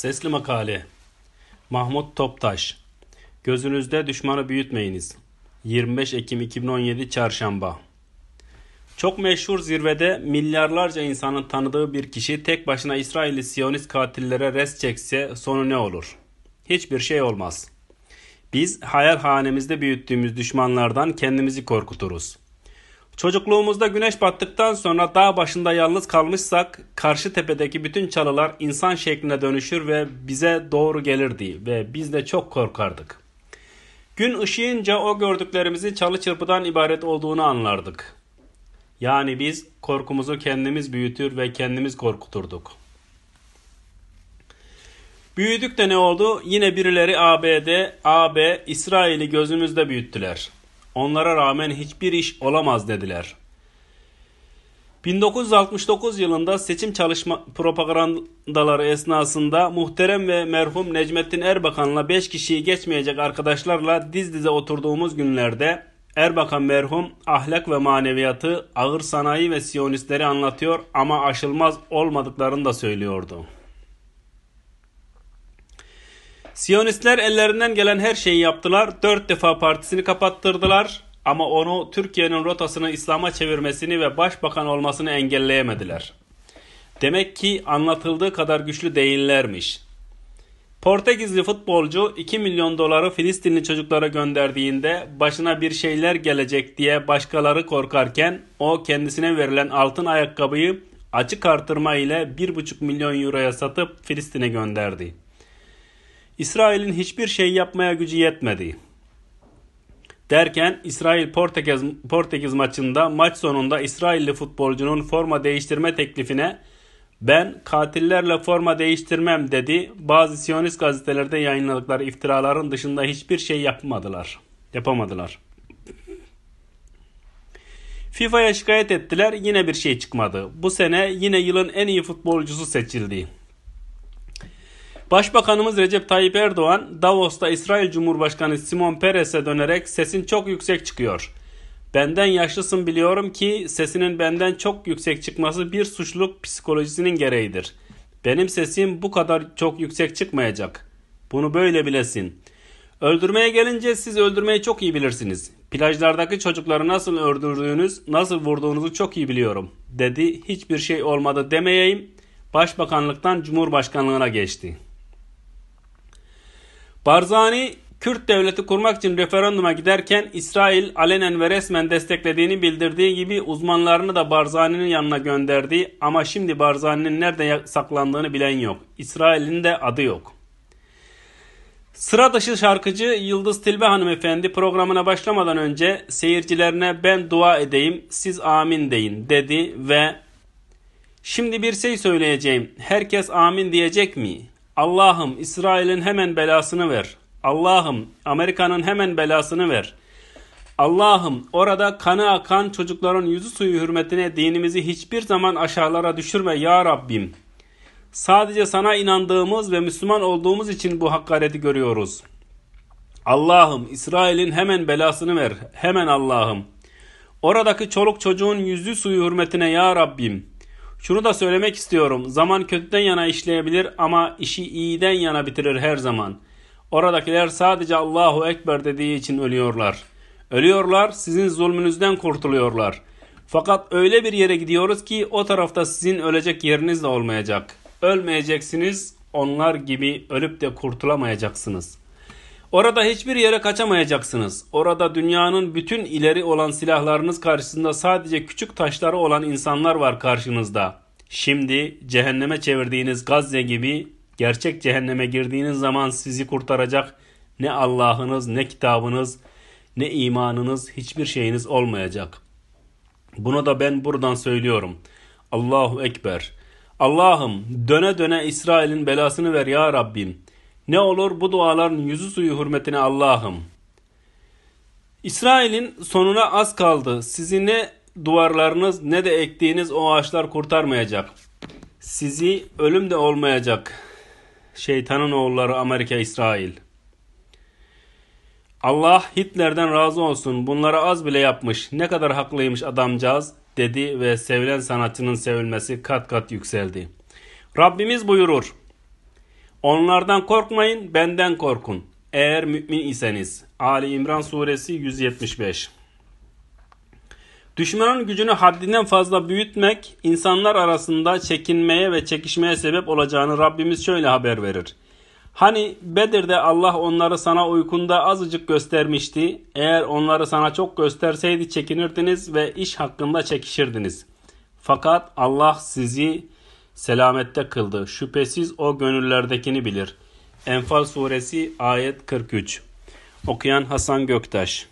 Sesli Makale Mahmut Toptaş Gözünüzde düşmanı büyütmeyiniz. 25 Ekim 2017 Çarşamba Çok meşhur zirvede milyarlarca insanın tanıdığı bir kişi tek başına İsrailli Siyonist katillere res çekse sonu ne olur? Hiçbir şey olmaz. Biz hayal hanemizde büyüttüğümüz düşmanlardan kendimizi korkuturuz. Çocukluğumuzda güneş battıktan sonra dağ başında yalnız kalmışsak karşı tepedeki bütün çalılar insan şekline dönüşür ve bize doğru gelirdi ve biz de çok korkardık. Gün ışıyınca o gördüklerimizin çalı çırpıdan ibaret olduğunu anlardık. Yani biz korkumuzu kendimiz büyütür ve kendimiz korkuturduk. Büyüdük de ne oldu? Yine birileri ABD, AB, İsrail'i gözümüzde büyüttüler.'' Onlara rağmen hiçbir iş olamaz dediler. 1969 yılında seçim çalışma propagandaları esnasında muhterem ve merhum Necmettin Erbakan'la 5 kişiyi geçmeyecek arkadaşlarla diz dize oturduğumuz günlerde Erbakan merhum ahlak ve maneviyatı, ağır sanayi ve siyonistleri anlatıyor ama aşılmaz olmadıklarını da söylüyordu. Siyonistler ellerinden gelen her şeyi yaptılar. Dört defa partisini kapattırdılar. Ama onu Türkiye'nin rotasını İslam'a çevirmesini ve başbakan olmasını engelleyemediler. Demek ki anlatıldığı kadar güçlü değillermiş. Portekizli futbolcu 2 milyon doları Filistinli çocuklara gönderdiğinde başına bir şeyler gelecek diye başkaları korkarken o kendisine verilen altın ayakkabıyı açık artırma ile 1,5 milyon euroya satıp Filistin'e gönderdi. İsrail'in hiçbir şey yapmaya gücü yetmedi. Derken İsrail Portekiz, Portekiz maçında maç sonunda İsrailli futbolcunun forma değiştirme teklifine ben katillerle forma değiştirmem dedi. Bazı Siyonist gazetelerde yayınladıkları iftiraların dışında hiçbir şey yapmadılar. Yapamadılar. FIFA'ya şikayet ettiler yine bir şey çıkmadı. Bu sene yine yılın en iyi futbolcusu seçildi. Başbakanımız Recep Tayyip Erdoğan Davos'ta İsrail Cumhurbaşkanı Simon Peres'e dönerek sesin çok yüksek çıkıyor. Benden yaşlısın biliyorum ki sesinin benden çok yüksek çıkması bir suçluluk psikolojisinin gereğidir. Benim sesim bu kadar çok yüksek çıkmayacak. Bunu böyle bilesin. Öldürmeye gelince siz öldürmeyi çok iyi bilirsiniz. Plajlardaki çocukları nasıl öldürdüğünüz, nasıl vurduğunuzu çok iyi biliyorum. Dedi hiçbir şey olmadı demeyeyim. Başbakanlıktan Cumhurbaşkanlığına geçti. Barzani Kürt devleti kurmak için referanduma giderken İsrail alenen ve resmen desteklediğini bildirdiği gibi uzmanlarını da Barzani'nin yanına gönderdi ama şimdi Barzani'nin nerede saklandığını bilen yok. İsrail'in de adı yok. Sıra dışı şarkıcı Yıldız Tilbe hanımefendi programına başlamadan önce seyircilerine ben dua edeyim siz amin deyin dedi ve şimdi bir şey söyleyeceğim herkes amin diyecek mi? Allah'ım İsrail'in hemen belasını ver. Allah'ım Amerika'nın hemen belasını ver. Allah'ım orada kanı akan çocukların yüzü suyu hürmetine dinimizi hiçbir zaman aşağılara düşürme ya Rabbim. Sadece sana inandığımız ve Müslüman olduğumuz için bu hakareti görüyoruz. Allah'ım İsrail'in hemen belasını ver. Hemen Allah'ım. Oradaki çoluk çocuğun yüzü suyu hürmetine ya Rabbim. Şunu da söylemek istiyorum. Zaman kötüden yana işleyebilir ama işi iyiden yana bitirir her zaman. Oradakiler sadece Allahu Ekber dediği için ölüyorlar. Ölüyorlar, sizin zulmünüzden kurtuluyorlar. Fakat öyle bir yere gidiyoruz ki o tarafta sizin ölecek yeriniz de olmayacak. Ölmeyeceksiniz, onlar gibi ölüp de kurtulamayacaksınız. Orada hiçbir yere kaçamayacaksınız. Orada dünyanın bütün ileri olan silahlarınız karşısında sadece küçük taşları olan insanlar var karşınızda. Şimdi cehenneme çevirdiğiniz Gazze gibi gerçek cehenneme girdiğiniz zaman sizi kurtaracak ne Allah'ınız ne kitabınız ne imanınız hiçbir şeyiniz olmayacak. Bunu da ben buradan söylüyorum. Allahu Ekber. Allah'ım döne döne İsrail'in belasını ver ya Rabbim. Ne olur bu duaların yüzü suyu hürmetine Allah'ım. İsrail'in sonuna az kaldı. Sizi ne duvarlarınız ne de ektiğiniz o ağaçlar kurtarmayacak. Sizi ölüm de olmayacak. Şeytanın oğulları Amerika İsrail. Allah Hitler'den razı olsun. Bunlara az bile yapmış. Ne kadar haklıymış adamcağız dedi ve sevilen sanatçının sevilmesi kat kat yükseldi. Rabbimiz buyurur. Onlardan korkmayın, benden korkun. Eğer mümin iseniz. Ali İmran suresi 175. Düşmanın gücünü haddinden fazla büyütmek, insanlar arasında çekinmeye ve çekişmeye sebep olacağını Rabbimiz şöyle haber verir. Hani Bedir'de Allah onları sana uykunda azıcık göstermişti. Eğer onları sana çok gösterseydi çekinirdiniz ve iş hakkında çekişirdiniz. Fakat Allah sizi selamette kıldı. Şüphesiz o gönüllerdekini bilir. Enfal suresi ayet 43. Okuyan Hasan Göktaş